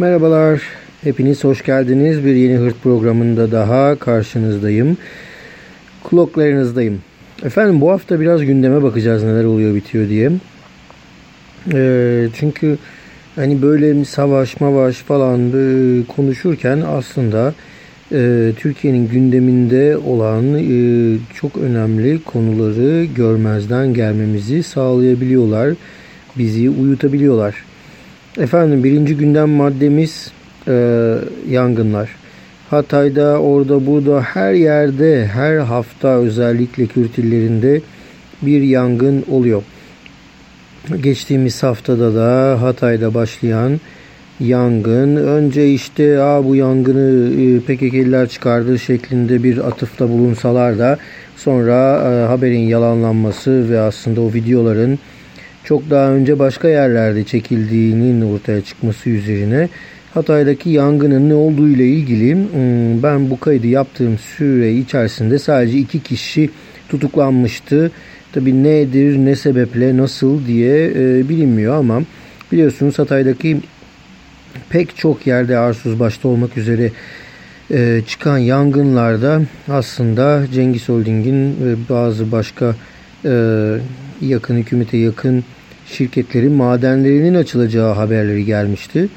Merhabalar, hepiniz hoş geldiniz. Bir yeni Hırt programında daha karşınızdayım. Kulaklarınızdayım. Efendim bu hafta biraz gündeme bakacağız neler oluyor bitiyor diye. E, çünkü hani böyle savaş mavaş falan e, konuşurken aslında e, Türkiye'nin gündeminde olan e, çok önemli konuları görmezden gelmemizi sağlayabiliyorlar. Bizi uyutabiliyorlar. Efendim birinci gündem maddemiz e, yangınlar. Hatay'da orada burada her yerde her hafta özellikle Kürt illerinde bir yangın oluyor. Geçtiğimiz haftada da Hatay'da başlayan yangın önce işte Aa, bu yangını e, PKK'liler çıkardı şeklinde bir atıfta bulunsalar da sonra e, haberin yalanlanması ve aslında o videoların çok daha önce başka yerlerde çekildiğinin ortaya çıkması üzerine Hatay'daki yangının ne olduğu ile ilgili hmm, ben bu kaydı yaptığım süre içerisinde sadece iki kişi tutuklanmıştı. Tabi nedir, ne sebeple, nasıl diye e, bilinmiyor ama biliyorsunuz Hatay'daki pek çok yerde Arsuz başta olmak üzere e, çıkan yangınlarda aslında Cengiz Holding'in ve bazı başka e, yakın hükümete yakın şirketlerin madenlerinin açılacağı haberleri gelmişti.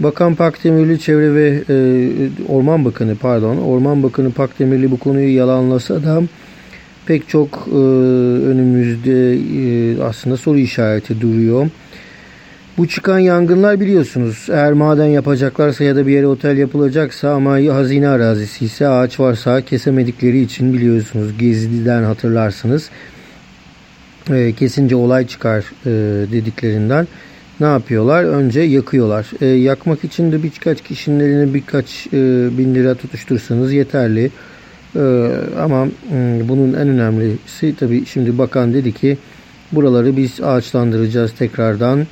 Bakan Pakdemirli Çevre ve e, Orman Bakanı pardon Orman Bakanı Pakdemirli bu konuyu yalanlasa da pek çok e, önümüzde e, aslında soru işareti duruyor. Bu çıkan yangınlar biliyorsunuz eğer maden yapacaklarsa ya da bir yere otel yapılacaksa ama hazine arazisi ise ağaç varsa kesemedikleri için biliyorsunuz Gezi'den hatırlarsınız e, kesince olay çıkar e, dediklerinden ne yapıyorlar? Önce yakıyorlar. E, yakmak için de birkaç kişinin eline birkaç e, bin lira tutuştursanız yeterli. E, ama e, bunun en önemlisi tabii şimdi bakan dedi ki buraları biz ağaçlandıracağız tekrardan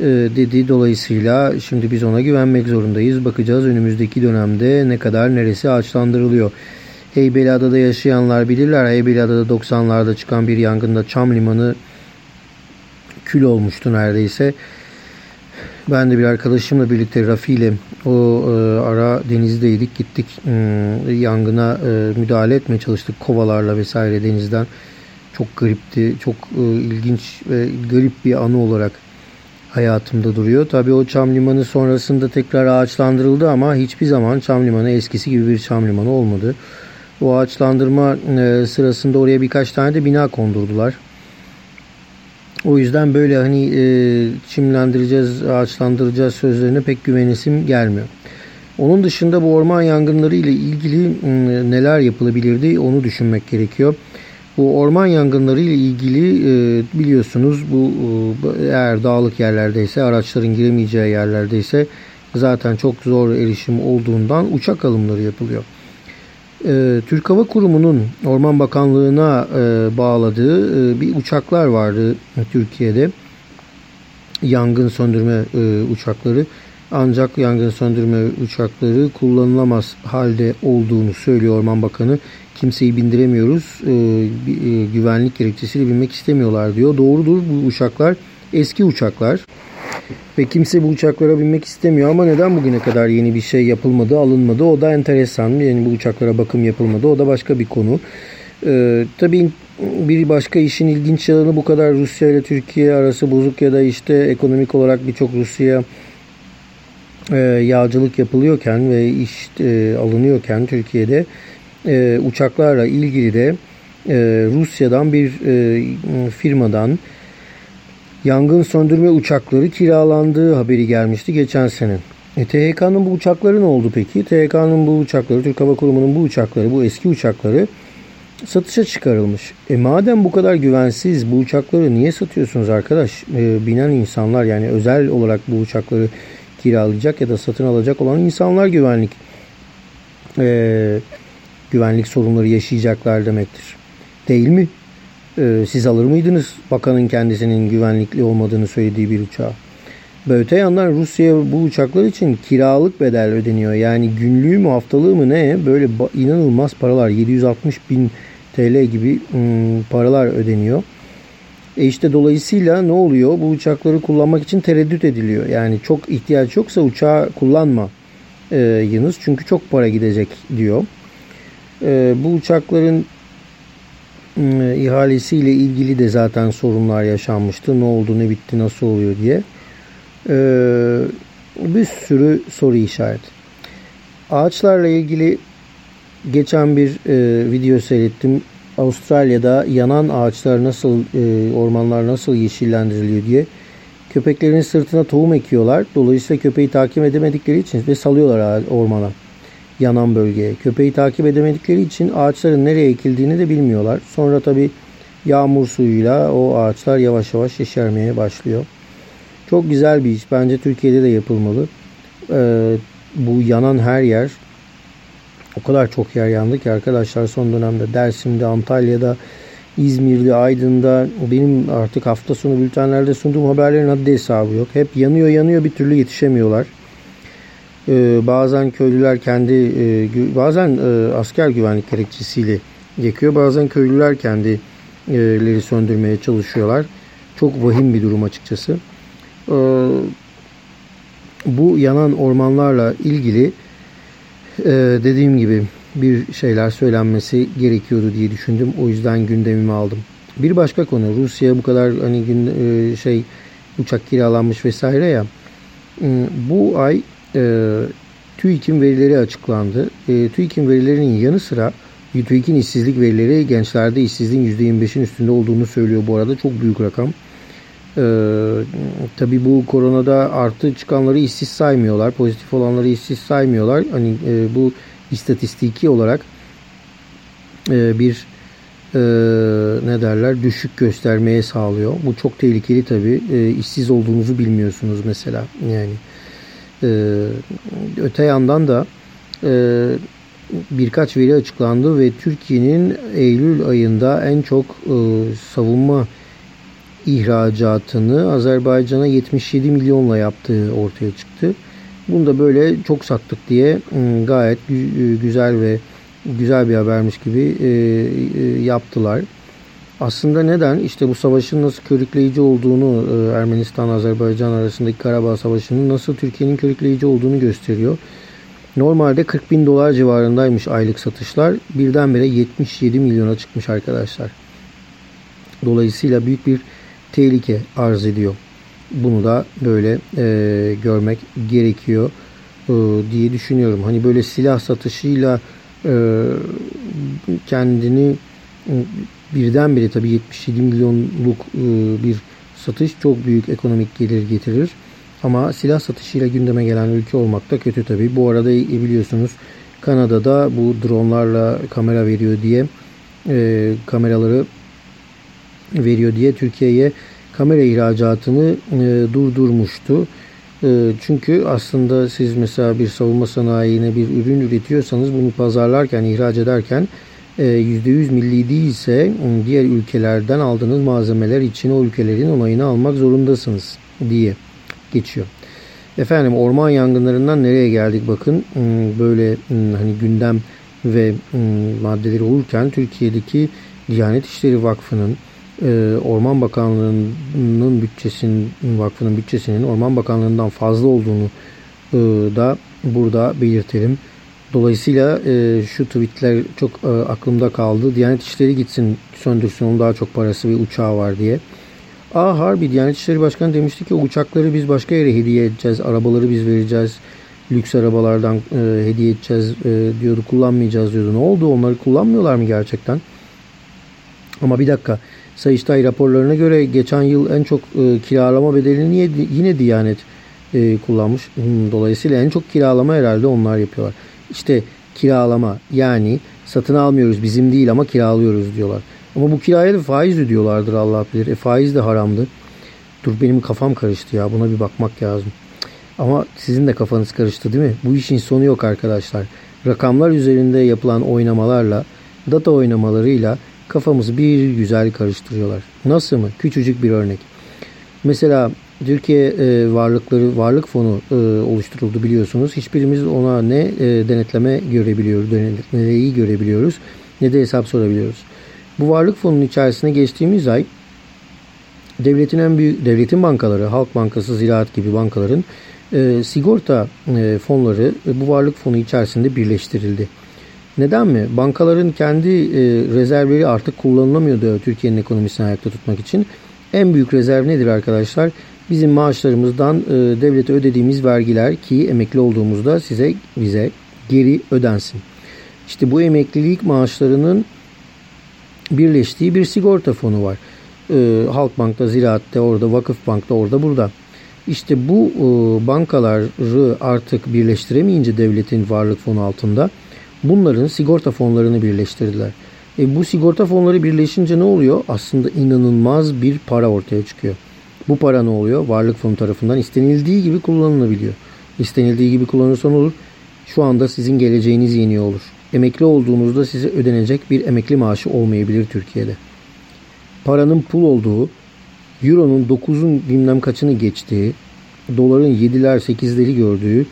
e, dedi. Dolayısıyla şimdi biz ona güvenmek zorundayız. Bakacağız önümüzdeki dönemde ne kadar neresi ağaçlandırılıyor. Heybeliada'da yaşayanlar bilirler. Heybeliada'da 90'larda çıkan bir yangında Çam Limanı kül olmuştu neredeyse. Ben de bir arkadaşımla birlikte Rafi ile o e, ara denizdeydik. Gittik e, yangına e, müdahale etmeye çalıştık kovalarla vesaire denizden. Çok garipti, çok e, ilginç ve garip bir anı olarak hayatımda duruyor. Tabii o Çam Limanı sonrasında tekrar ağaçlandırıldı ama hiçbir zaman Çam Limanı eskisi gibi bir Çam Limanı olmadı. O ağaçlandırma e, sırasında oraya birkaç tane de bina kondurdular. O yüzden böyle hani e, çimlendireceğiz, ağaçlandıracağız sözlerine pek güvenesim gelmiyor. Onun dışında bu orman yangınları ile ilgili neler yapılabilirdi onu düşünmek gerekiyor. Bu orman yangınları ile ilgili e, biliyorsunuz bu eğer dağlık yerlerdeyse araçların giremeyeceği yerlerdeyse zaten çok zor erişim olduğundan uçak alımları yapılıyor e, Türk Hava Kurumu'nun Orman Bakanlığı'na e, bağladığı e, bir uçaklar vardı Türkiye'de. Yangın söndürme e, uçakları. Ancak yangın söndürme uçakları kullanılamaz halde olduğunu söylüyor Orman Bakanı. Kimseyi bindiremiyoruz. E, güvenlik gerekçesiyle binmek istemiyorlar diyor. Doğrudur bu uçaklar eski uçaklar. Ve kimse bu uçaklara binmek istemiyor ama neden bugüne kadar yeni bir şey yapılmadı, alınmadı? O da enteresan. Yani bu uçaklara bakım yapılmadı. O da başka bir konu. Ee, tabii bir başka işin ilginç yanı bu kadar Rusya ile Türkiye arası bozuk ya da işte ekonomik olarak birçok Rusya e, yağcılık yapılıyorken ve iş e, alınıyorken Türkiye'de e, uçaklarla ilgili de e, Rusya'dan bir e, firmadan yangın söndürme uçakları kiralandığı haberi gelmişti geçen sene. E, THK'nın bu uçakları ne oldu peki? THK'nın bu uçakları, Türk Hava Kurumu'nun bu uçakları, bu eski uçakları satışa çıkarılmış. E madem bu kadar güvensiz bu uçakları niye satıyorsunuz arkadaş? E, binen insanlar yani özel olarak bu uçakları kiralayacak ya da satın alacak olan insanlar güvenlik e, güvenlik sorunları yaşayacaklar demektir. Değil mi? E, siz alır mıydınız bakanın kendisinin güvenlikli olmadığını söylediği bir uçağı? Ve öte yandan Rusya'ya bu uçaklar için kiralık bedel ödeniyor. Yani günlüğü mü haftalığı mı ne böyle inanılmaz paralar 760 bin TL gibi ım, paralar ödeniyor. E işte dolayısıyla ne oluyor? Bu uçakları kullanmak için tereddüt ediliyor. Yani çok ihtiyaç yoksa uçağı kullanma e, yınız. Çünkü çok para gidecek diyor. E, bu uçakların ihalesiyle ilgili de zaten sorunlar yaşanmıştı. Ne oldu, ne bitti, nasıl oluyor diye. E, bir sürü soru işareti. Ağaçlarla ilgili geçen bir e, video seyrettim. Avustralya'da yanan ağaçlar nasıl, e, ormanlar nasıl yeşillendiriliyor diye. Köpeklerin sırtına tohum ekiyorlar. Dolayısıyla köpeği takip edemedikleri için ve salıyorlar ormana, yanan bölgeye. Köpeği takip edemedikleri için ağaçların nereye ekildiğini de bilmiyorlar. Sonra tabi yağmur suyuyla o ağaçlar yavaş yavaş yeşermeye başlıyor. Çok güzel bir iş. Bence Türkiye'de de yapılmalı. Ee, bu yanan her yer o kadar çok yer yandı ki arkadaşlar son dönemde Dersim'de, Antalya'da, İzmir'de, Aydın'da benim artık hafta sonu bültenlerde sunduğum haberlerin haddi hesabı yok. Hep yanıyor yanıyor bir türlü yetişemiyorlar. Ee, bazen köylüler kendi e, bazen e, asker güvenlik gerekçesiyle yakıyor. Bazen köylüler kendileri söndürmeye çalışıyorlar. Çok vahim bir durum açıkçası. Ee, bu yanan ormanlarla ilgili e, dediğim gibi bir şeyler söylenmesi gerekiyordu diye düşündüm. O yüzden gündemimi aldım. Bir başka konu Rusya bu kadar hani gün e, şey uçak kiralanmış vesaire ya. E, bu ay e, TÜİK'in verileri açıklandı. E, TÜİK'in verilerinin yanı sıra TÜİK'in işsizlik verileri gençlerde işsizliğin %25'in üstünde olduğunu söylüyor bu arada. Çok büyük rakam. Ee, tabii bu koronada artı çıkanları işsiz saymıyorlar. Pozitif olanları işsiz saymıyorlar. Hani e, bu istatistiki olarak e, bir e, ne derler düşük göstermeye sağlıyor. Bu çok tehlikeli tabii. E, işsiz olduğunuzu bilmiyorsunuz mesela. Yani e, öte yandan da e, birkaç veri açıklandı ve Türkiye'nin Eylül ayında en çok e, savunma ihracatını Azerbaycan'a 77 milyonla yaptığı ortaya çıktı. Bunu da böyle çok sattık diye ıı, gayet ıı, güzel ve güzel bir habermiş gibi ıı, yaptılar. Aslında neden? İşte bu savaşın nasıl körükleyici olduğunu Ermenistan-Azerbaycan arasındaki Karabağ Savaşı'nın nasıl Türkiye'nin körükleyici olduğunu gösteriyor. Normalde 40 bin dolar civarındaymış aylık satışlar. Birdenbire 77 milyona çıkmış arkadaşlar. Dolayısıyla büyük bir tehlike arz ediyor. Bunu da böyle e, görmek gerekiyor e, diye düşünüyorum. Hani böyle silah satışıyla e, kendini e, birdenbire tabii 77 milyonluk e, bir satış çok büyük ekonomik gelir getirir. Ama silah satışıyla gündeme gelen ülke olmak da kötü tabii. Bu arada biliyorsunuz Kanada'da bu dronlarla kamera veriyor diye e, kameraları veriyor diye Türkiye'ye kamera ihracatını e, durdurmuştu. E, çünkü aslında siz mesela bir savunma sanayine bir ürün üretiyorsanız bunu pazarlarken, ihraç ederken e, %100 milli değilse diğer ülkelerden aldığınız malzemeler için o ülkelerin onayını almak zorundasınız diye geçiyor. Efendim orman yangınlarından nereye geldik bakın böyle hmm, hani gündem ve hmm, maddeleri olurken Türkiye'deki Diyanet İşleri Vakfı'nın Orman Bakanlığı'nın bütçesinin vakfının bütçesinin Orman Bakanlığı'ndan fazla olduğunu da burada belirtelim. Dolayısıyla e, şu tweetler çok e, aklımda kaldı. Diyanet İşleri gitsin söndürsün onun daha çok parası ve uçağı var diye. Aa harbi Diyanet İşleri Başkanı demişti ki uçakları biz başka yere hediye edeceğiz. Arabaları biz vereceğiz. Lüks arabalardan e, hediye edeceğiz e, diyordu. Kullanmayacağız diyordu. Ne oldu? Onları kullanmıyorlar mı gerçekten? Ama bir dakika. Sayıştay raporlarına göre geçen yıl en çok e, kiralama bedelini yine, Diyanet e, kullanmış. Hmm, dolayısıyla en çok kiralama herhalde onlar yapıyorlar. İşte kiralama yani satın almıyoruz bizim değil ama kiralıyoruz diyorlar. Ama bu kiraya da faiz ödüyorlardır Allah bilir. E faiz de haramdı. Dur benim kafam karıştı ya buna bir bakmak lazım. Ama sizin de kafanız karıştı değil mi? Bu işin sonu yok arkadaşlar. Rakamlar üzerinde yapılan oynamalarla, data oynamalarıyla kafamızı bir güzel karıştırıyorlar. Nasıl mı? Küçücük bir örnek. Mesela Türkiye e, varlıkları varlık fonu e, oluşturuldu biliyorsunuz. Hiçbirimiz ona ne e, denetleme görebiliyoruz, denetlemeyi görebiliyoruz ne de hesap sorabiliyoruz. Bu varlık fonunun içerisine geçtiğimiz ay devletin en büyük devletin bankaları, Halk Bankası, Ziraat gibi bankaların sigorta fonları bu varlık fonu içerisinde birleştirildi. Neden mi? Bankaların kendi rezervleri artık kullanılamıyordu Türkiye'nin ekonomisini ayakta tutmak için. En büyük rezerv nedir arkadaşlar? Bizim maaşlarımızdan e, devlete ödediğimiz vergiler ki emekli olduğumuzda size bize geri ödensin. İşte bu emeklilik maaşlarının birleştiği bir sigorta fonu var. E, Halkbank'ta, Ziraat'te, orada, Vakıf Bank'ta, orada, burada. İşte bu e, bankaları artık birleştiremeyince devletin varlık fonu altında bunların sigorta fonlarını birleştirdiler. E, bu sigorta fonları birleşince ne oluyor? Aslında inanılmaz bir para ortaya çıkıyor. Bu para ne oluyor? Varlık fonu tarafından istenildiği gibi kullanılabiliyor. İstenildiği gibi kullanırsan olur. Şu anda sizin geleceğiniz yeniyor olur. Emekli olduğunuzda size ödenecek bir emekli maaşı olmayabilir Türkiye'de. Paranın pul olduğu, Euro'nun 9'un bilmem kaçını geçtiği, doların 7'ler 8'leri gördüğü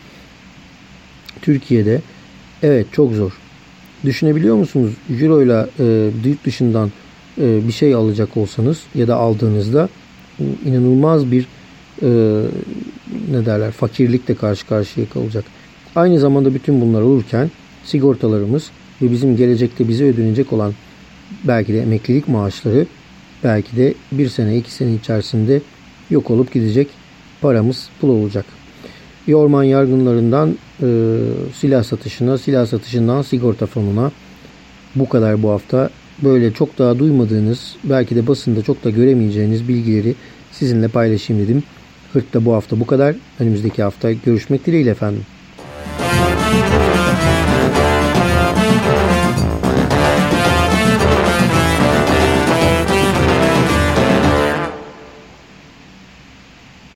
Türkiye'de evet çok zor. Düşünebiliyor musunuz? Euro ile e, yurt dışından e, bir şey alacak olsanız ya da aldığınızda inanılmaz bir e, ne derler fakirlikle karşı karşıya kalacak. Aynı zamanda bütün bunlar olurken sigortalarımız ve bizim gelecekte bize ödenecek olan belki de emeklilik maaşları belki de bir sene iki sene içerisinde yok olup gidecek paramız pul olacak. Orman yargınlarından e, silah satışına, silah satışından sigorta fonuna bu kadar bu hafta böyle çok daha duymadığınız belki de basında çok da göremeyeceğiniz bilgileri sizinle paylaşayım dedim. Hırt'ta bu hafta bu kadar. Önümüzdeki hafta görüşmek dileğiyle efendim.